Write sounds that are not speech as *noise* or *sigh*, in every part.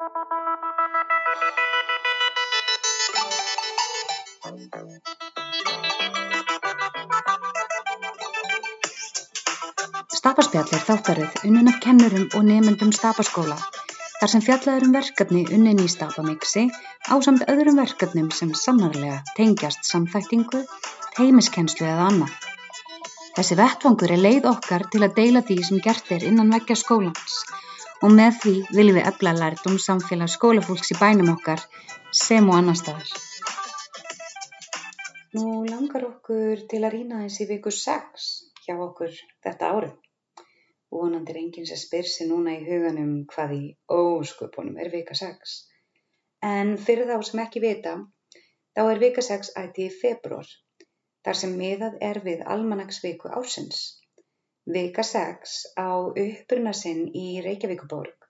Stapaspjall er þáttaröð unnin af kennurum og nemendum Stapaskóla þar sem fjallað er um verkefni unnin í Stapamixi ásamt öðrum verkefnum sem sannarlega tengjast samþættingu, teymiskennslu eða annað. Þessi vettvangur er leið okkar til að deila því sem gert er innan veggja skólans og með því viljum við efla lærdum samfélag skólafólks í bænum okkar sem og annar staðar. Nú langar okkur til að rýna þessi viku 6 hjá okkur þetta árið. Vonandi er enginn sem spyr sig núna í huganum hvað í ósköpunum er vika 6. En fyrir þá sem ekki vita, þá er vika 6 ætti í februar, þar sem miðað er við almanagsviku ásins. Vika 6 á uppruna sinn í Reykjavíkuborg,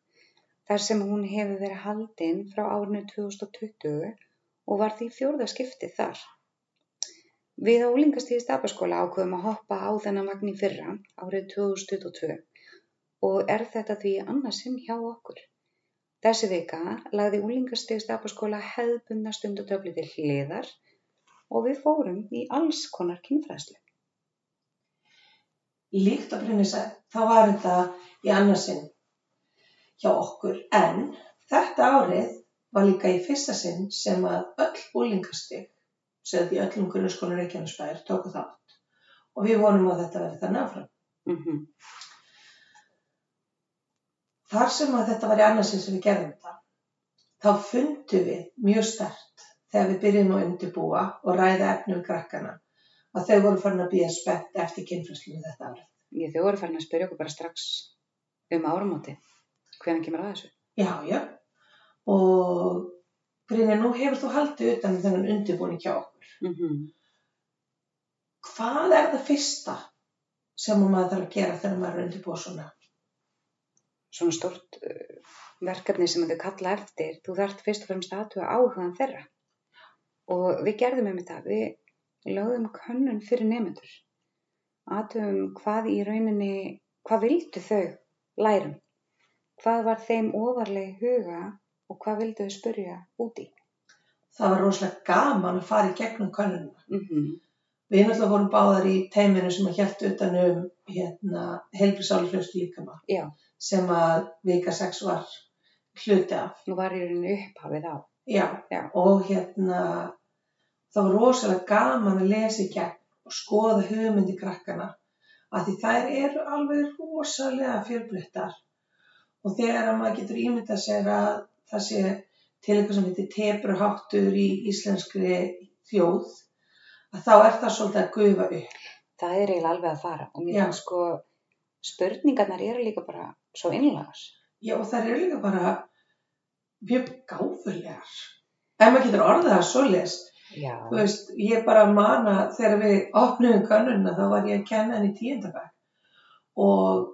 þar sem hún hefur verið haldinn frá árinu 2020 og var því fjórða skiptið þar. Við á úlingastíði stafaskóla ákveðum að hoppa á þennan vagn í fyrra, árið 2022, og er þetta því annað sinn hjá okkur. Þessi vika lagði úlingastíði stafaskóla hefðbundna stundatöfli til hliðar og við fórum í alls konar kynfræðslu. Líkt og Brynni þá var þetta í annarsinn hjá okkur en þetta árið var líka í fyrsta sinn sem að öll úlingastig sem því öllum grunnskólanum Reykjanesbæðir tóku þátt og við vonum að þetta verði þannig áfram. Mm -hmm. Þar sem að þetta var í annarsinn sem við gerðum þetta, þá fundum við mjög stert þegar við byrjum að undirbúa og ræða efnum krakkana að þau voru farin að býja spennt eftir kynfræslinu þetta árið. Ég, þau voru farin að spyrja okkur bara strax um áramóti. Hvernig kemur að þessu? Já, já. Og Brynja, nú hefur þú haldið utan um þennan undirbúning hjá okkur. Mm -hmm. Hvað er það fyrsta sem maður þarf að gera þegar maður er undirbúið svona? Svona stort uh, verkefni sem þau kalla eftir, þú þarft fyrst og fremst aðtuga áhugaðan þeirra. Og við gerðum um þetta, við lögðum könnun fyrir nefnendur. Aðtugum hvað í rauninni, hvað vildu þau lærum? Hvað var þeim ofarlega huga og hvað vildu þau spurja úti? Það var rosalega gaman að fara í gegnum könnunum. Mm -hmm. Við náttúrulega vorum báðar í teiminu sem að hjæltu utan um hérna, helbriðsálufljóstu líkama Já, sem að vika 6 var hluti af. nú var í rauninni upphafið á. Já, Já. og hérna það var rosalega gaman að lesa í gegn og skoða hugmyndi krakkana af því þær eru alveg rosalega fjölbreyttar og þegar að maður getur ímyndað sér að það sé til eitthvað sem heitir tebruháttur í íslenskri þjóð að þá er það svolítið að gufa upp. Það er eiginlega alveg að fara og mér finnst sko spurningarnar eru líka bara svo innlagas. Já og þær eru líka bara mjög gáfulegar. Ef maður getur orðað það svoleiðis, Já, þú veist, ég bara mana þegar við opnum kannunna þá var ég að kenna henni tíundabæk og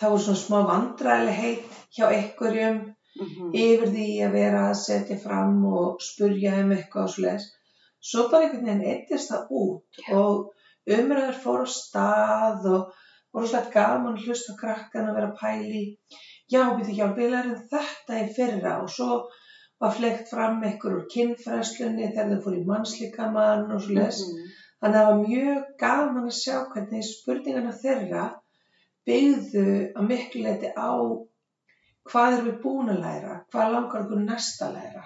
það voru svona smá vandræðilegheit hjá einhverjum mm yfir því að vera að setja fram og spurja um eitthvað og svoleiðis. Svo bara einhvern veginn eittist það út og umræður fór á stað og voru svolítið gaman að hlusta á krakkan að vera pæli. Já, byrju hjálp, við lærum þetta í fyrra og svo var fleikt fram einhver úr kynfræslunni þegar þau fór í mannslíkamann og svoleiðis. Mhm. Þannig að það var mjög gaman að sjá hvernig spurningarna þeirra byggðu að miklu leiti á hvað erum við búin að læra, hvað langar okkur næst að læra.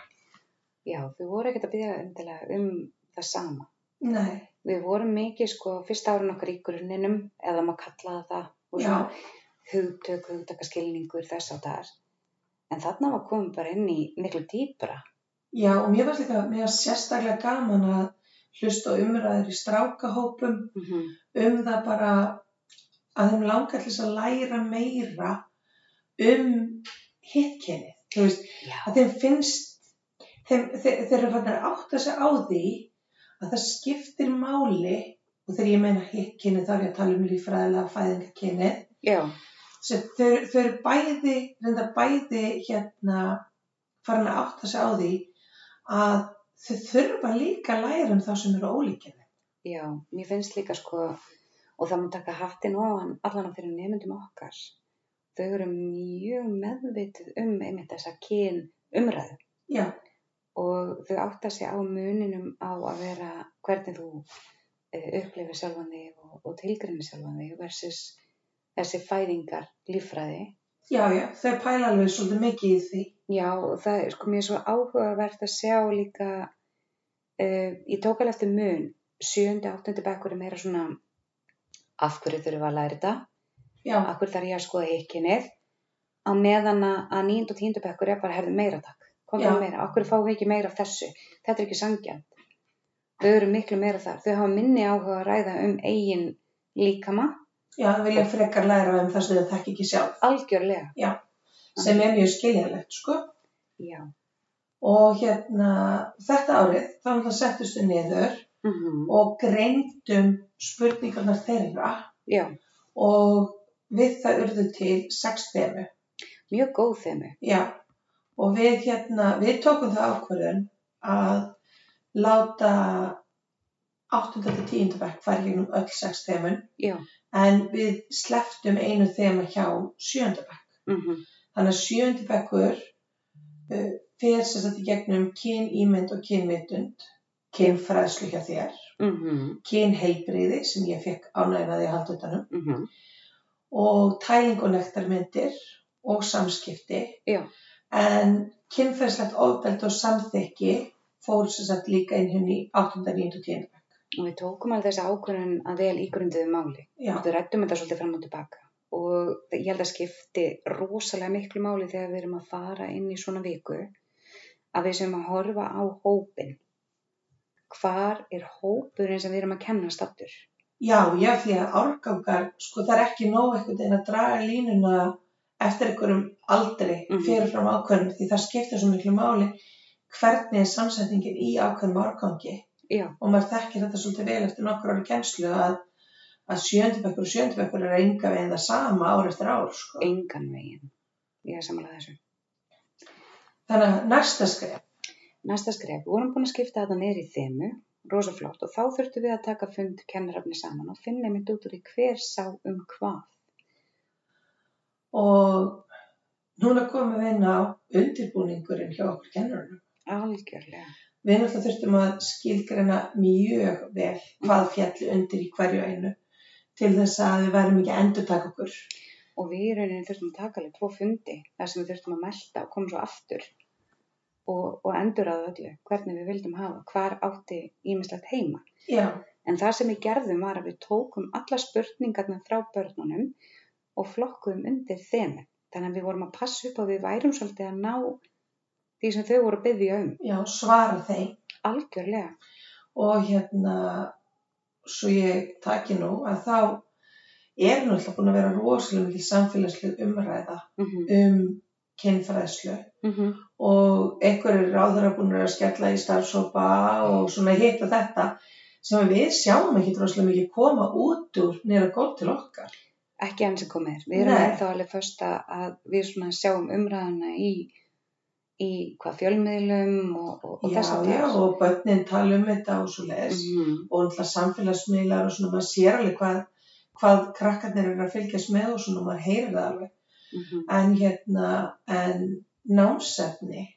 Já, þau voru ekkert að byggja um það sama. Nei, Við vorum mikið sko fyrsta árun okkar í grunninum eða maður kallaði það og svona hugtök, hugtakaskilningur þess á þar. En þarna var komið bara inn í miklu dýpra. já og mér varst líka, mér varst sérstaklega gaman að hlusta á umræður í strákahópum Mm -hmm. um það bara að þeim langar til að læra meira um hittkennið. Þú veist, Já, að þeim finnst, þeim, þeir, þeir eru fannar að átta sig á því að það skiptir máli og þegar ég meina hittkennið þá er ég að tala um líffræðilega fæðingakennið já, sem þau, þau eru bæði, reyndar bæði hérna farin að átta sig á því að þau þurfa líka að læra um þá sem eru ólíkjandi. já, mér finnst líka sko og það má taka hattin ofan allan fyrir nefndum okkar. þau eru mjög meðvitið um einmitt þessa kyn umræðu já, og þau átta sig á muninum á að vera hvernig þú uh, upplifir sjálfan þig og, og tilgrinni sjálfan þig versus þessi fæðingar líffræði. já, já, þau pæla alveg svolítið mikið í því. Já, og það er sko mér svo áhugavert að sjá líka, uh, ég tók alveg eftir mun, sjöndi, áttundi bekkur er meira svona af hverju þurfum við að læra þetta, Já, af hverju þarf ég að skoða ykkinnið, á meðan að að níund og tíundu bekkur er bara herðu meira takk, við meira, af hverju fáum við ekki meira af þessu, þetta er ekki sangjant. Þau eru miklu meira þar, þau hafa minni áhuga að ræða um eigin líkama, já, þau vilja frekar læra um það sem þau þekki ekki sjálf, algjörlega. Já. sem er mjög skiljanlegt, sko. Já. Og hérna, þetta árið, þá náttúrulega settustu niður Mm og greindum spurningarnar þeirra Já, og við það urðu til sex þemu. mjög góð þemu. Já, og við hérna, við tókum það ákvörðun að láta 8. til 10. bekk fara í gegnum öll sex þemun Já. en við sleftum einu þema hjá 7. bekk. Mm Þannig að 7. bekkur uh, fer sér satt í gegnum kynýmynd og kynmyndund, kynfræðslu hjá þér, -hmm. kynheilbriði sem ég fekk ánægnaði að halda utanum Mm og tæling og nektarmyndir og samskipti. Já. En kynferðslegt ofbeld og samþykki fór sér satt líka inn henni í 8. 9. og 10. Og við tókum alveg þessi ákvörðun að vel ígrunduðu máli. Já, Við rættum þetta svolítið fram og tilbaka. Og ég held að skipti rosalega miklu máli þegar við erum að fara inn í svona viku að við sem að horfa á hópin. Hvar er hópurinn sem við erum að kenna stattur? já, já, því að árgangar, sko það er ekki nóg einhvern veginn að draga línuna eftir einhverjum aldri Mhm. fyrirfram ákveðnum því það skiptir svo miklu máli hvernig er samsetningin í ákveðnum árgangi Já, og maður þekkir þetta svolítið vel eftir nokkur ári kennslu að, að sjöndibekkur og sjöndibekkur er enga veginn það sama ár eftir ár sko. engan veginn. Ég er samanlega þessu. þannig að næsta skref Næsta skref, við vorum búin að skipta þetta niður í þemu, rosa flott, og þá þurftum við að taka fund kennarafni saman og finna einmitt út úr í hver sá um hvað. og núna komum við inn á undirbúningurinn hjá okkur kennurunum Algjörlega. Við náttúrulega þurftum að skilgreina mjög vel hvað fjalli undir í hverju einu til þess að við værum ekki að endurtaka okkur Og við í rauninni þurftum að taka alveg tvo fundi þar sem við þurftum að melta og koma svo aftur og, og endur að öllu hvernig við vildum hafa, hvar átti ímislegt heima. já, En það sem við gerðum var að við tókum alla spurningarna frá börnunum og flokkuðum undir þemu. Þannig að við vorum að passa upp og við værum svolítið að ná því sem þau voru að byggja um. já, svara þeim Algjörlega. og hérna svo ég taki nú að þá er náttúrulega búin að vera rosalega mikil samfélagsleg umræða Mm um kynfræðslu -hmm. og einhverjir ráður búin að skella í starfsópa og svona hitt og þetta sem við sjáum ekki rosalega mikið koma út úr nýra gótt til okkar. Ekki enn sem komið er. Við erum ennþá alveg först að við svona sjáum umræðana í, í hvað fjölmiðlum og, og, og Já, þess að já, og börnin tala um þetta og svo les -hmm. og náttúrulega samfélagsmiðlar og svona maður sér alveg hvað, hvað krakkarnir eru að fylgjast með og svona maður heyrir það alveg. Mm En hérna, en námsefni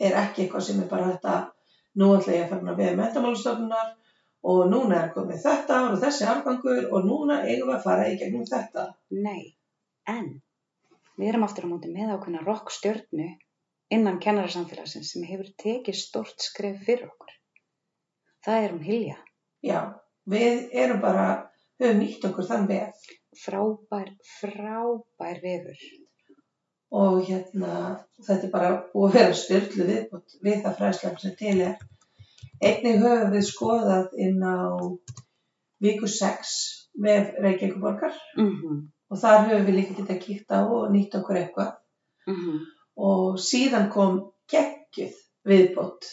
er ekki eitthvað sem er bara þetta, nú ætla ég að fara við metamálastofnunar og núna er komið þetta ár og þessi árgangur og núna eigum við að fara í gegnum þetta. Nei, en við erum aftur á móti með ákveðna rockstjörnu innan kennarasamfélagsins sem hefur tekið stort skref fyrir okkur. Það er um Hilja. Já, við erum bara, höfum nýtt okkur þann vef Frábær, frábær vefur. og hérna, þetta er bara búið að vera styrlu viðbútt við það fræðslega sem til er. Einnig höfum við skoðað inn á viku 6 vef Reykjavíkuborgar Mm -hmm. og þar höfum við líka getað kíkt á og nýtt okkur eitthvað og síðan kom geggjuð viðbútt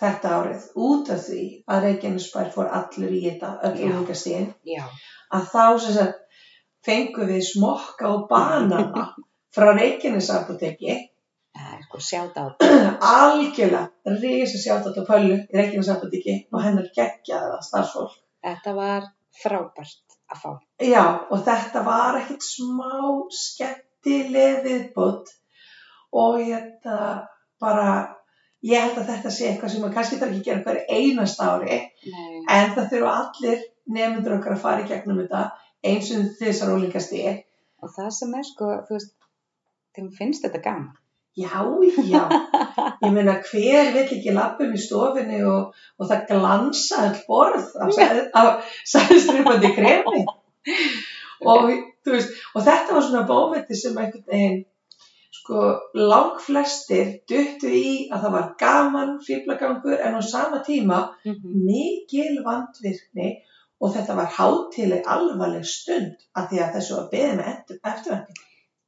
þetta árið út af því að Reykjanesbær fór allur í þetta öll Já. úlingastíðin Já, að þá sagt fengum við smokka og banana *laughs* frá Reykjanesapoteki það sko *clears throat* algjörlega risa sjátt á pöllu í Reykjanesapoteki og hennar geggjaða starfsfólk. Þetta var frábært að fá. Já, og þetta var ekkert smá skemmt skemmtileg viðbútt og hérna bara, ég held að þetta sé eitthvað sem maður kannski þarf ekki að gera hverju einasta ári Nei. en það þurfa allir nefnundur okkar að fara í gegnum þetta eins og þessar ólíkasti. Og það sem er sko, þú veist, þeim finnst þetta gaman. Já, já, *laughs* ég meina hver vill ekki lappum í stofinni og, og það glansa all borð af, sæð- af sæðstripandi kremi *laughs* og, veist, og þetta var svona bómenti sem einhvern veginn sko lang flestir duttu í að það var gaman fýblagangur en á sama tíma Mhm. mikil vandvirkni og þetta var hátileg alvarleg stund af því að þessu var beðið með eftir, eftirvænting.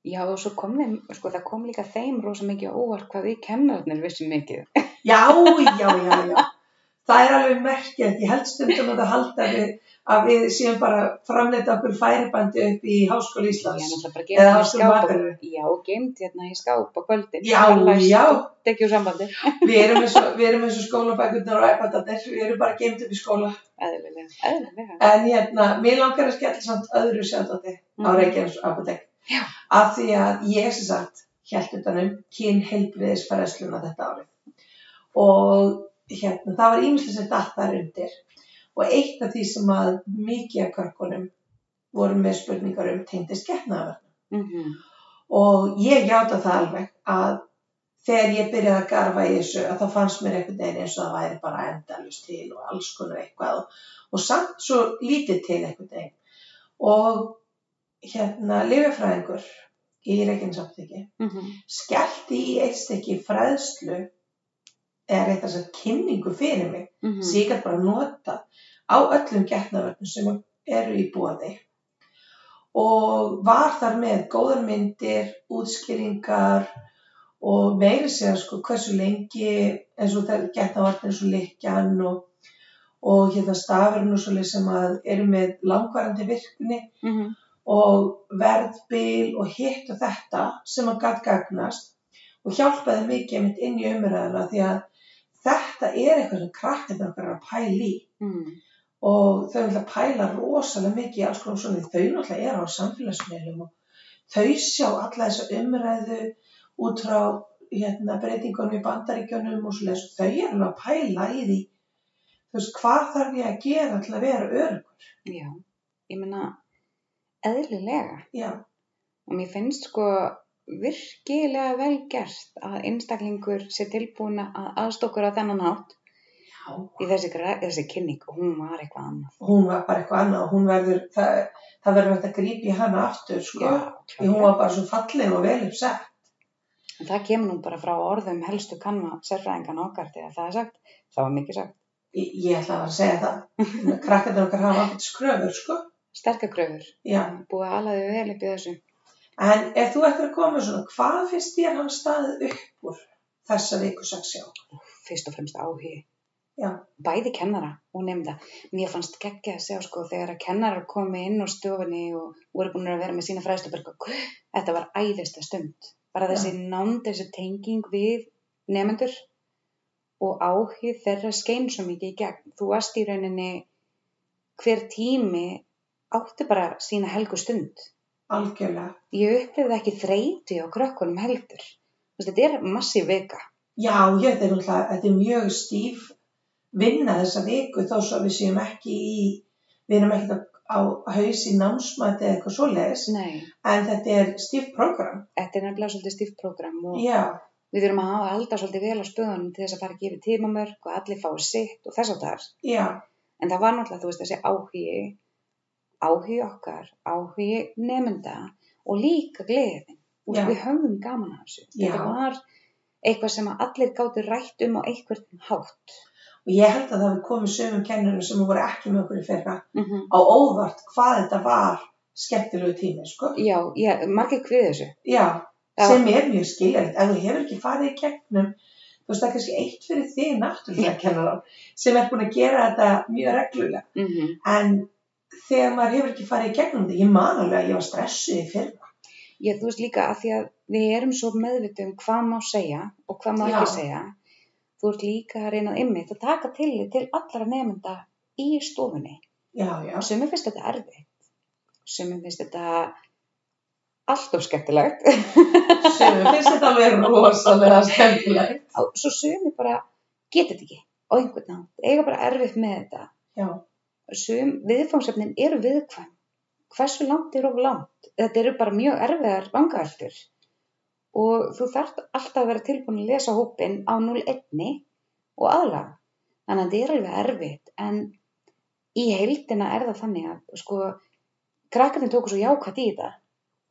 Já, og svo kom þeim, sko, það kom líka þeim rosa mikið óvart hvað við kennararnir vissum mikið. Já, já, já, já. Það er alveg merkilegt. Ég held stundum að það halda að við, að við séum bara framleita okkur færibandi upp í Háskóli Íslands. Eða Háskóli og- Já, geimt hérna í skáp á kvöldin. Já, já. Úr sambandi. Við erum eins og, skólabækurnar og iPadarnir. Við erum bara geimt upp í skóla. Eðlilega, eðlilega. En hérna, mér langar að skella samt öðru sjáttati á Mhm. Reykjavíks apotek. Já. Af því að ég sem sagt held utan um kynheilbriðisfæræsluna þetta árið. Og hérna, það var ímislega sem datt þar undir. Og eitt af því sem að mikið af krökkunum voru með spurningar um tengdist getnaðar. Mm Og ég játa það alveg að þegar ég byrjaði að garfa í þessu að þá fannst mér einhvern veginn eins og það væri bara endalust til og alls konar eitthvað og samt svo lítið til einhvern veginn. Og hérna lifjafræðingur í Reykjanesapoteki -hmm. skellti í eitt stykki fræðslu eða reynt að segja kynningu fyrir mig Mm sem ég gæti bara nota á öllum getnaverðnum sem eru í bóði og var þar með góðar myndir, útskýringar og meiri segja sko hversu lengi eins og það getnavartin eins og likjan og, og hérna stafurinn og svolítið sem að eru með langvarandi virkni -hmm. og verðbil og hitt og þetta sem að gætt gagnast og hjálpaði mikið mitt inn í umræðuna því að þetta er eitthvað sem krakkarnir okkar er að pæla í. Mm. og þau náttúrulega pæla rosalega mikið í alls konar svona þau náttúrulega eru á samfélagsmiðlum og þau sjá alla þessa umræðu út frá hérna, breytingunum í bandaríkjunum og svoleiðis. Þau eru alveg að pæla í því. Þú veist hvað þarf ég að gera til að vera örgur Já, ég meina, eðlilega. já, Og mér finnst sko virkilega vel gert að einstaklingur sé tilbúin að aðstokkur á þennan hátt já í þessi, þessi kynning og hún var eitthvað annað. hún var bara eitthvað annað og hún verður, það, það verður hægt að grípa í hana aftur sko, því hún var bara svo falleg og vel uppsett. En það kemur nú bara frá orðum helstu kannma sérfræðingan okkar þegar það er sagt, það var mikið sagt. Ég, ég ætla að segja það, krakkarnir okkar hafa skröfur sko, Sterkakröfur, já. búið að alaði vel upp í þessu. En ef þú ættir að koma svona, hvað finnst þér hann staðið upp úr þessa viku sex hjá? Fyrst og fremst áhugi. Já, Bæði kennara og nefnda. Mér fannst geggja að segja sko þegar að kennarar komi inn á stofunni og voru búin að vera með sína fræðsluberg og þetta var æðista stund. Bara þessi nánd, þessi tenging við nefnendur og áhug þeirra skein svo mikið í gegn. Þú varst í rauninni hver tími átti bara sína helgu stund. Algjörlega. Ég upplifði ekki þreyti á krökkunum heldur. Þetta er massíf vika. Já, ég þetta er náttúrulega, þetta er mjög stíf vinna þessa viku þó svo að við séum ekki í, við erum ekki á haus í námsmæti eða eitthvað svoleiðis, Nei, en þetta er stíf program. þetta er nefnilega svolítið stíft prógram og Já, við þurfum að hafa að halda svolítið vel á spöðunum til þess að fara ekki yfir tímamörk og allir fái sitt og þess að þar. já, En það var náttúrulega, þú veist, þessi áhugi, áhugi okkar, áhugi nefnda og líka gleðin. Já. við höfum gaman af þessu. Þetta var eitthvað sem allir gáttu rætt um á einhvern hátt. og ég held að það hefði komið sömum kennurum sem voru ekki með okkur í fyrra Mm -hmm. á óvart hvað þetta var skemmtilegu tími, sko. Já, já, margir hvið þessu. Já, Já. sem er mjög skiljanlegt. Ef þú hefur ekki farið í gegnum, þú veist það er kannski eitt fyrir þig náttúrulega kennaran sem er búin að gera þetta mjög reglulega. Mm En þegar maður hefur ekki farið í gegnum þetta, ég man alveg að ég var stressuð í fyrra. Já, þú veist líka að því að við erum svo meðvitið um hvað má segja og hvað má Já. ekki segja. Þú ert líka að reyna að ymmið að taka tillit til allra nefnda í stofunni. Já, já, Sumir finnst þetta erfitt. Sumir finnst þetta allt of skemmtilegt. Sumum finnst þetta alveg rosalega skemmtilegt. Svo sumir bara geta þetta ekki á einhvern nátt, eiga bara erfitt með þetta. Já, Sum viðfangsefnin eru viðkvæm. Hversu langt er of langt? Þetta eru bara mjög erfiðar vangaveltur. Og þú þarft alltaf að vera tilbúin að lesa hópin á 0-1 og aðlaga. Þannig að þetta er alveg erfitt. En í heildina er það þannig að sko, krakkarnir tóku svo jákvætt í þetta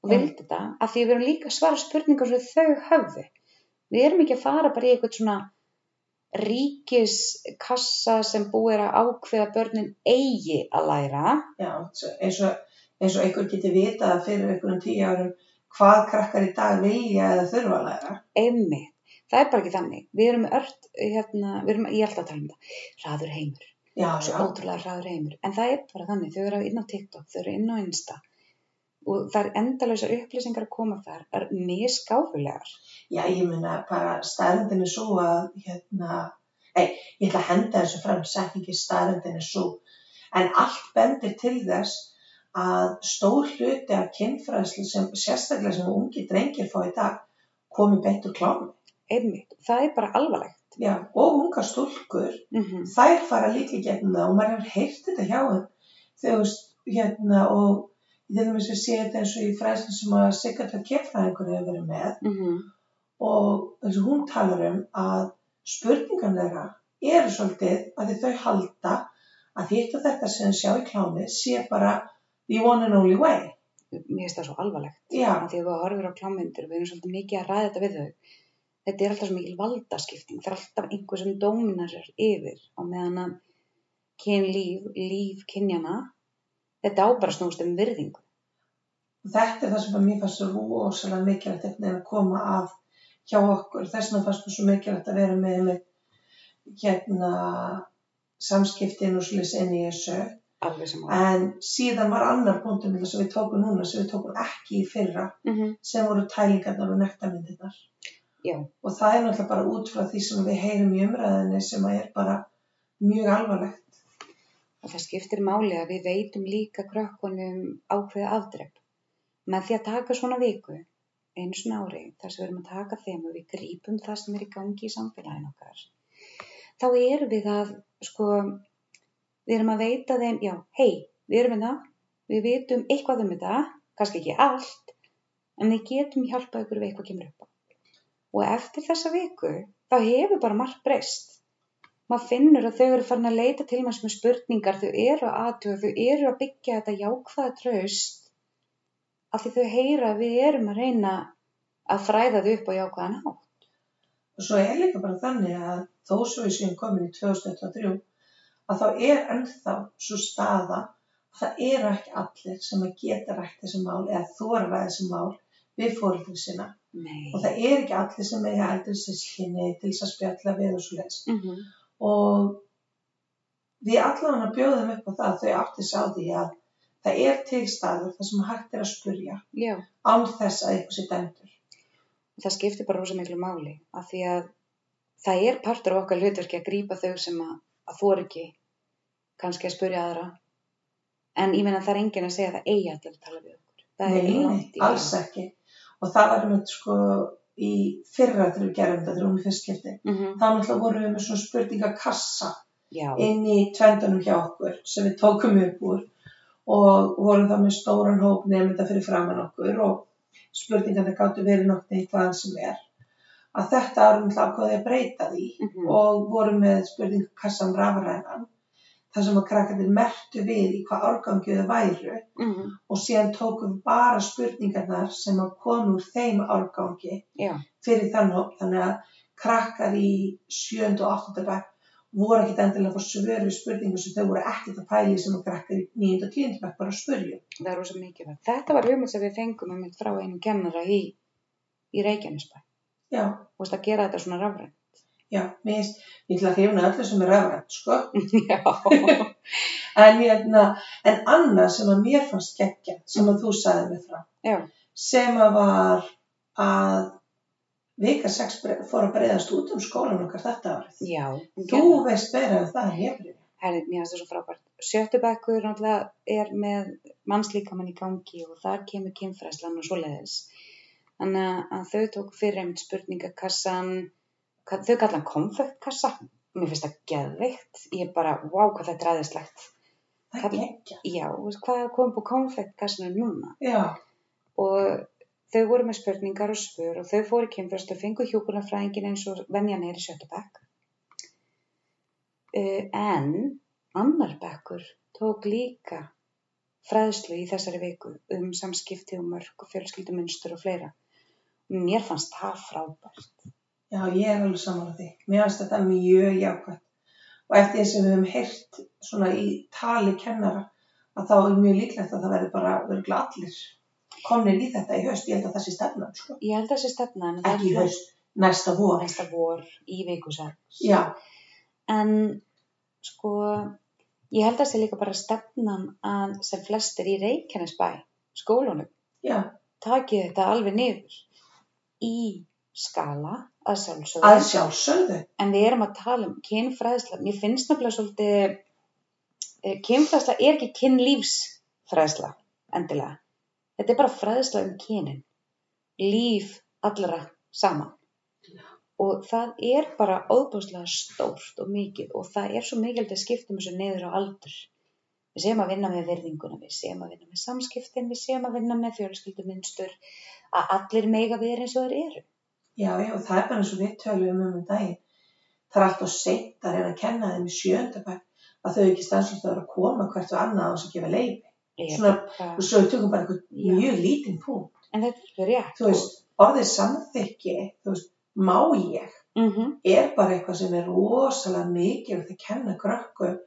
og vildi þetta af því við erum líka að svara spurningar sem þau höfðu. Við erum ekki að fara bara í eitthvað svona ríkiskassa sem búið er að ákveða börnin eigi að læra. já, svo- eins og, eins og einhver geti vitað fyrir einhverjum tíu árum hvað krakkar í dag vilja eða þurfa að læra. Einmitt. Það er bara ekki þannig. Við erum ört, hérna, við erum, ég alltaf að tala um það, hraður heimur. Já, Svo já, ótrúlega hraður heimur. En það er bara þannig, þau eru inn á TikTok, þau eru inn á Insta og það er endalausar upplýsingar að koma þar, er misgáfulegar. já, ég meina bara staðrendin er svo að, hérna, ei, ég ætla að henda þessu fram, setningi staðrendin er svo, en allt bendir til þess að stór hluti af kynfræðslu sem sérstaklega sem ungi drengir fá í dag komi beint úr klámi. Einmitt. Það er bara alvarlegt. Já, og ungar stúlkur, Mm þær fara líka í gegnum það og maður hefur heyrt þetta hjá þeim þegar þú veist, hérna og ég til dæmis að sé þetta eins og í fræðslu sem að Sigurða Kefræðingur hefur verið með og eins og hún talar um að spurningan þeirra eru svolítið að þau halda að hitt og þetta sem sjá í klámi sé bara the one and only way. Mér finnst það svo alvarlegt. Já, Af Því að við horfum á klámyndir, við erum svolítið mikið að ræða þetta við þau. Þetta er alltaf svo mikil valdaskipting. Það er alltaf einhver sem dóminar yfir á meðan að kynlíf, líf kynjana, þetta á bara snúst um virðingu. og þetta er það sem að mér fannst rosalega mikilvægt veginn að koma að hjá okkur. Þess vegna fannst mér svo mikilvægt að vera með, með hérna samskiptin og svolítið inn í þessu. Alveg sem á. En síðan var annar punktum sem við tókum núna, sem við tókum ekki í fyrra, Mm -hmm. sem voru tælingarnar og nektarmyndirnar. Já, Og það er náttúrulega bara út frá því sem við heyrum í umræðinni sem að er bara mjög alvarlegt. Og það skiptir máli að við veitum líka krökkunum ákveða afdrepp. Með því að taka svona viku, einu svona ári, þar sem við erum að taka þeim og við grípum það sem er í gangi í samfélaginu okkar, þá erum við að, sko, við erum að veita þeim, já, hei, við erum þetta, við vitum eitthvað um þetta, kannski ekki allt, en við getum hjálpað ykkur við eitthvað kemur upp á. Og eftir þessa viku, þá hefur bara margt breyst maður finnur að þau eru farin að leita til manns með spurningar, þau eru að aðtuga, þau eru að byggja þetta jákvæða traust af því þau heyra að við erum að reyna að fræða þau upp á jákvæðan hátt. Og svo er líka bara þannig að þó svo við séum komin í 2023 að þá er ennþá svo staða að það eru ekki allir sem að geta rætt þessi mál eða þóra þessi mál við fóröldur sína. Nei. Og það er ekki allir sem eiga eldri sískinni til þess að spjalla við og svo leys. Mm -hmm. Og við allavega bjóðum upp á það að þau átti sá því að það er til staður þar sem hægt er að spurja Já, án þess að eitthvað sé dæmdur. það skiptir bara rosa miklu máli af því að það er partur af okkar hlutverki að grípa þau sem að, að þóra ekki kannski að spurja aðra en ég meina það er enginn að segja að það eigi allir að tala við okkur. Það er Nei, nei, alls ekki. Og það var með sko í fyrra þegar við gerum þetta, þegar við fyrst skipti. Mm -hmm. Þá náttúrulega vorum við með svona spurningakassa Já, inn í tvendunum hjá okkur sem við tókum upp úr og vorum þá með stóran hóp nefnda fyrir framann okkur og spurningarna gáttu verið noktið hvaðan sem er. Að þetta er náttúrulega ákveðið að breyta því mm og vorum með spurningakassan rafrænan þar sem að krakkarnir mertu við í hvað árgangi þau væru -hmm. og síðan tókum bara spurningarnar sem að koma úr þeim árgangi já, fyrir þann hóp þannig að krakkar í 7. og 8. bekk voru ekkit endilega að fá svör við spurningum sem þau voru ekkit að pæli sem að krakkar í 9. og 10. bekk bara að spurja. það er rosa mikilvægt. Þetta var hugmynd sem við fengum um frá einum kennara í, í Reykjanesbæ. Já, Þú veist að gera þetta svona rafrænt. Já, mér finnst, ég ætla að hrifna öllu sem er rafrænt, sko. *laughs* *laughs* En, hérna, en annað sem að mér fannst geggja, sem að þú sagði mig frá, já, sem að var að vika 6 fór að breyðast út um skólan okkar þetta árið. já. Þú það. veist meira en það en ég fyrir. Herri, mér finnst það svo frábært. Sjöttu bekkur náttúrulega er með mannslíkamann í gangi og þar kemur kynfræðslan og svoleiðis. Þannig að- að þau tóku fyrir einmitt spurningakassan, ka- þau kalla hann konfektkassa. Mér finnst það geðveikt. Ég bara, vá hvað þetta er aðeinslegt. Það er geggja. Já, hvað kom på konfektkassanum núna? Já, Og þau voru með spurningar og spör og þau fóru kynfræðslu og fengu hjúkunarfræðingin eins og venjan í sjötta bekk. Uh, en annar bekkur tók líka fræðslu í þessari viku um samskipti og mörg og fjölskyldumunnstur og fleira. Mér fannst það frábært. Já, ég er alveg saman á því. Mér finnst þetta mjög jákvæmt. Og eftir því sem við höfum heyrt svona í tali kennara, að þá er mjög líklegt að það verði bara örgla allir komnir í þetta í haust. Ég held að það sé stefnan, sko. Ég held að þessi stefna en það Ekki í haust, næsta vor. næsta vor í viku sex. Já, En sko, ég held að það sé líka bara stefnan að sem flestir í Reykjanesbæ, skólunum, takið þetta alveg niður í skala að sjálfsögðu. að sjálfsögðu. En við erum að tala um kynfræðsla. Mér finnst nefnilega svolítið, eh, kynfræðsla er ekki kynlífsfræðsla endilega. Þetta er bara fræðsla um kynin. Líf allra saman. Og það er bara óbúslega stórt og mikið og það er svo mikilvægt að skiptum þessu niður á aldur. Við séum að vinna með virðinguna, við séum að vinna með samskiptin, við séum að vinna með fjölskylduminstur, að allir mega vera eins og þeir eru. Já, já, og það er bara eins og við tölum um um daginn. Það er alltaf seint að reyna að kenna þeim í sjöndabæk að þau ekki stanslust að að koma hvert og annað á þess að gefa leiði. Svona- Og svo við tökum bara einhvern mjög lítinn punkt. En þetta er fyrir rétt. Þú veist, orðið samþykki, þú veist, má ég, Mm -hmm. er bara eitthvað sem er rosalega mikilvægt að kenna krökkum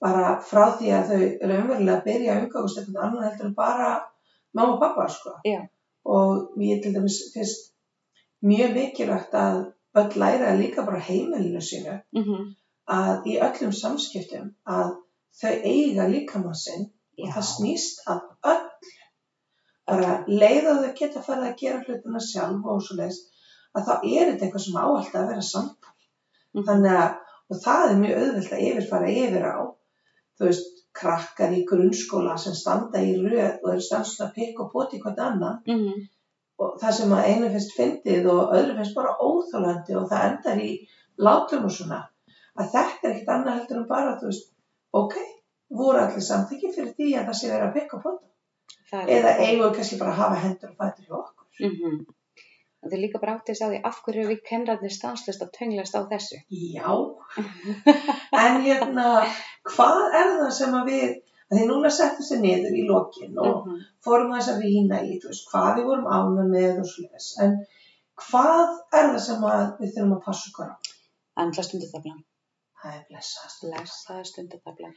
bara frá því að þau raunverulega byrja að umgangast eitthvað annað heldur en bara mamma og pappa, sko. Já. Og ég til dæmis finnst mjög mikilvægt að öll læra líka bara heimilinu sínu Mm að í öllum samskiptum að þau eiga líkamann sinn og það snýst að öll. Bara leið að þau geta farið að gera hlutina sjálf og svo leiðis að þá er þetta eitthvað sem áhald að vera samtal. Mhm. þannig að og það er mjög auðvelt að yfirfara yfir á þú veist krakkar í grunnskóla sem standa í röð og eru stanslega að pikka og poti hvort annan -hmm. Og það sem að einu finnst fyndið og öðru finnst bara óþólandi og það endar í látum og svona að þetta er ekkert annað heldur en bara þú veist, ok, voru allir samþykki fyrir því að það sé verið að og pota eða eigum við kannski bara að hafa hendur og fætur hjá okkur Mm -hmm. Það er líka bara áttið að því af hverju við kennarnir stanslust að tönglast á þessu. Já, en hérna, hvað er það sem að við, því núna settum sér niður í lokin og Mhm. fórum aðeins að rýna í, veist, hvað við vorum ána með og svoleiðis, en hvað er það sem við þurfum að passa okkur á? Andla stundatablan. Það er blessast. Blessaða stundatablan.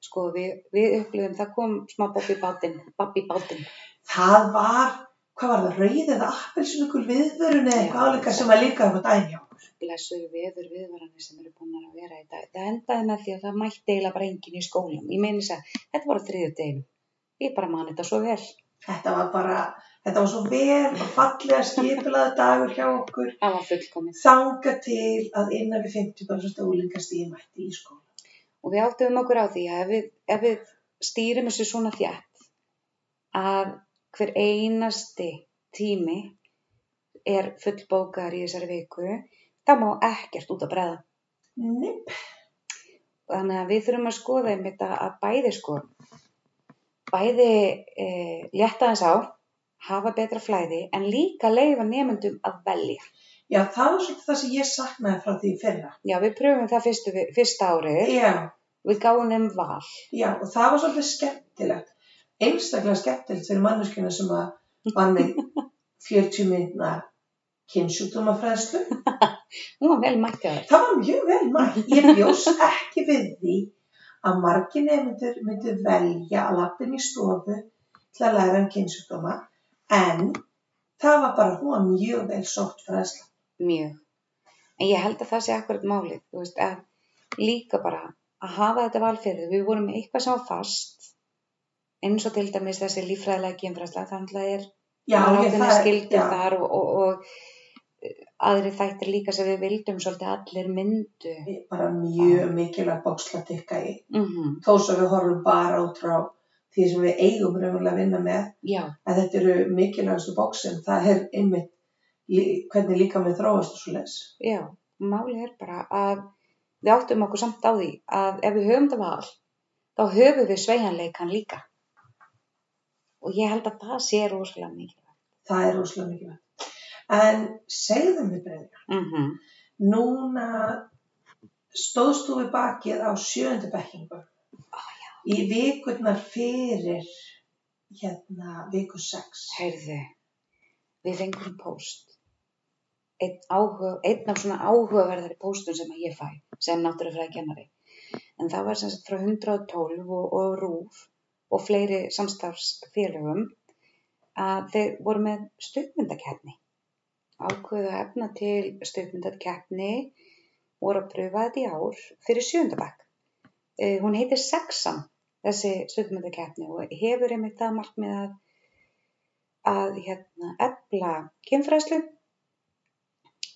Sko við, við upplifum, það kom smá bobb í bátinn, bátinn. Það var, hvað var það, rauð eða appelsinukul viðvörun eða eitthvað áleika sem að líka á hjá okkur. Blessuðu veður viðvaranir sem eru búin að vera í dag. Það endaði með því að það mætti eiginlega bara enginn í skólanum. Ég meini þess að þetta var á þriðju deginu. Ég bara man þetta svo vel. Þetta var bara, þetta var svo vel og fallega skipilaði dagur hjá okkur. Það var fullkomið. Þanga til að innan við 50 bara svo stólingast í mætti í skóla. Og við áttum okkur á því að ef við, ef við stýrim þessu svona þjætt að hver einasti tími er fullbókar í þessari viku, þá má ekkert út að bregða. Nipp, Þannig að við þurfum að skoða einmitt að bæði sko, bæði e, létta þess á, hafa betra flæði, en líka leifa nefndum að velja. já það var svolítið það sem ég saknaði frá því fyrra. Já, við pröfum það fyrstu, fyrsta árið, Já, við gáum þeim val. já og það var svolítið skemmtilegt. Einstaklega skemmtilegt fyrir manneskjuna sem að var með *laughs* 40 minna kynnsjúkdómafræðslu. *laughs* Hún var vel mætt að þér. Það var mjög vel mætt. Ég bjóst ekki við því að margir nefndur myndu velja að lappin í stofu til að læra um kynnsjúkdóma en það var bara, hún var mjög vel sótt fræðsla. Mjög. En ég held að það sé akkurat málið, þú veist, að líka bara að hafa þetta valfyrði. Við vorum eitthvað sem var fast, eins og til dæmis þessi líffræðilega kynfræðsla, þannig að er Já, ég það, skildur já, þar og, og, og eh, aðri þættir líka sem við vildum svolítið allir myndu. bara mjög mikilvæg bóksla tikka í. Mm Þó svo við horfum bara út frá því sem við eigum raunverulega að vinna með já, en þetta eru mikilvægastu bóksin það er einmitt lí, hvernig líka með þróast og svo les já. Málið er bara að við áttum okkur samt á því að ef við höfum það val, þá höfum við sveigjanleikan líka. Og ég held að það sé rosalega mikilvægt. það er rosalega mikilvægt en segðum við breyðja Mm núna stóðst þú við bakið á sjöundu bekkingu í vikurnar fyrir hérna viku 6 Heyrðu, við fengum póst. Einn, áhuga, einn af svona áhugaverðari póstum sem ég fæ, sem náttúrufræði kennari. En það var sem sagt frá 112 og, og RÚF og fleiri samstarfsfélögum að þeir voru með stuðmyndakeppni. Ákveðu að efna til stuðmyndakeppni voru að pröfa þetta í ár fyrir sjöndabæk. Uh, hún heitir Sexan, þessi stuðmyndakeppni og hefur einmitt það markmið að að hérna efla kynfræðslu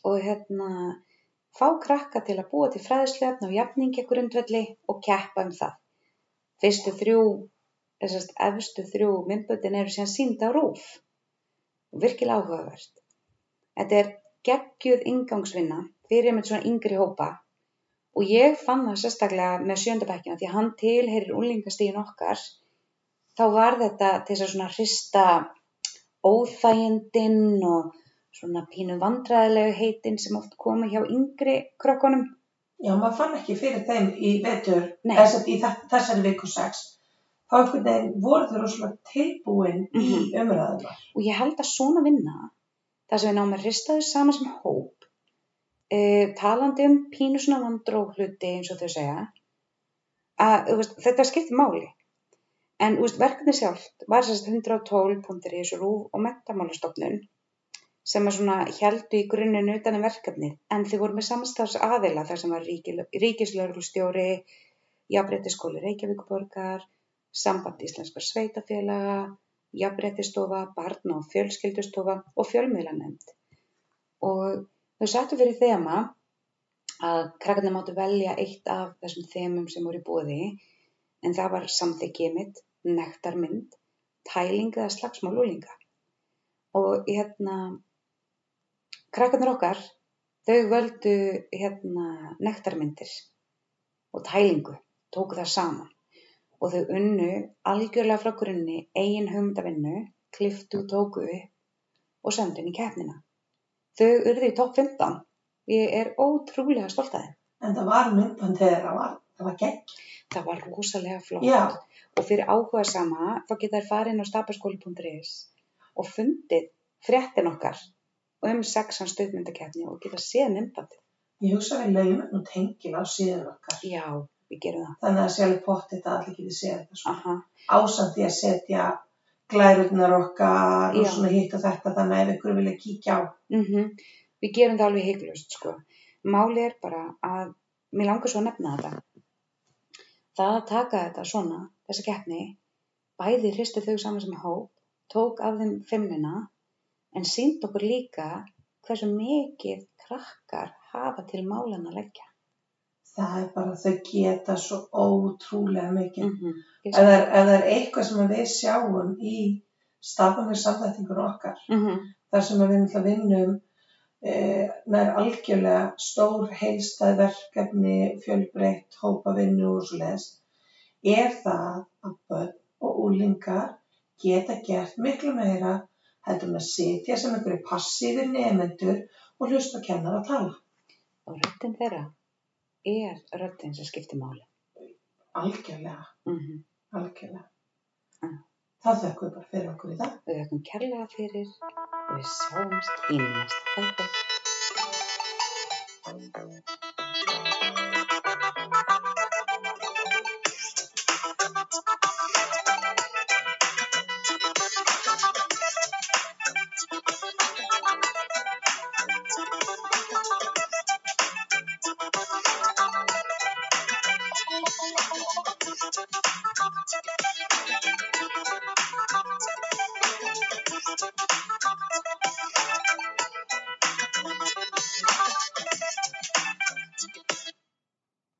og hérna fá krakka til að búa til fræðsluefn á jafningi grundvelli og keppa um það. Fyrstu þrjú, þessast efstu þrjú myndböndin eru síðan sínd á rúf og virkilega áhugavert. Þetta er geggjuð ingangsvinna fyrir með svona yngri hópa og ég fann það sérstaklega með sjöndabækina því að hann tilherir úlingastíðin okkar þá var þetta til þess að svona hrista óþægindin og svona pínu vandræðilegu heitin sem oft koma hjá yngri krökkunum. Já, maður fann ekki fyrir þeim í vetur, Nei. þess að í þessari viku 6. Þá einhvern veginn voru þau rosalega tilbúin í Mhm. umræðuna. Og ég held að svona vinna, það sem við náum að hrista þau saman sem hóp, uh, talandi um pínu svona vandró hluti eins og þau segja, að veist, þetta skiptir máli. En veist, verkefni sjálft var sérst 112.is RÚV og mentamálastofnun sem að svona heldu í grunninn utan um verkefnið en þau voru með samstafs aðila þar sem var ríkislauglustjóri, jafnréttiskóli Reykjavíkuborgar, samband íslenskar sveitafélaga, jafnréttistofa, barna og fjölskyldustofa og fjölmiðlanemnd. Og þau sattu fyrir þema að krakkarnir máttu velja eitt af þessum þemum sem voru í búði en það var samþykkið mitt, nektarmynd, tæling eða slagsmál úlinga. Og hérna, krakkarnir okkar, þau völdu hérna nektarmyndir og tælingu, tóku það saman og þau unnu algjörlega frá grunni eigin hugmyndavinnu, kliftu tóku upp og sendu inn í keppnina. Þau urðu í topp 15. Ég er ótrúlega stolt að þeim. En það var myndband þegar það var, það var gegn. Það var rosalega flott. Já, Og fyrir áhuga sama, þá geta þær farið inn á stapaskóli.is og fundið fréttin okkar um sexan stöðmyndakeppni og geta séð myndbandið. ég hugsa við laumum og tengil á síðan okkar. Já, við gerum það. Þannig að sjálf pottið að allir geti séð þetta svo. Aha, Ásamt því að setja glærurnar okkar og svona hitt og þetta þannig að ef ykkur vilja kíkja á. mhm. Við gerum það alveg heiklust, sko. Málið er bara að, mér langar svo að nefna þetta. Það að taka þetta svona, þessa keppni, bæði hristu þau saman sem hóp, tók af þeim fimmina, en sínd okkur líka hversu mikið krakkar hafa til málan að leggja. Það er bara, þau geta svo ótrúlega mikið. Mm -hmm. Ef það er, er eitthvað sem við sjáum í stafnum við samþættingur okkar, þar sem að við náttúrulega vinnum e, nær algjörlega stór heilstæð verkefni, fjölbreytt, hópavinnu og svo leiðis, er það að börn og úlingar geta gert miklu meira heldur með að sitja sem einhverju passífir nefendur og hlusta kennar að tala. Og röddin þeirra er röddin sem skiptir máli. Algjörlega, Mm -hmm. algjörlega. Mm. Það þökkum við bara fyrir okkur í dag. Við þakkum kærlega fyrir og við sjáumst í næsta þætti.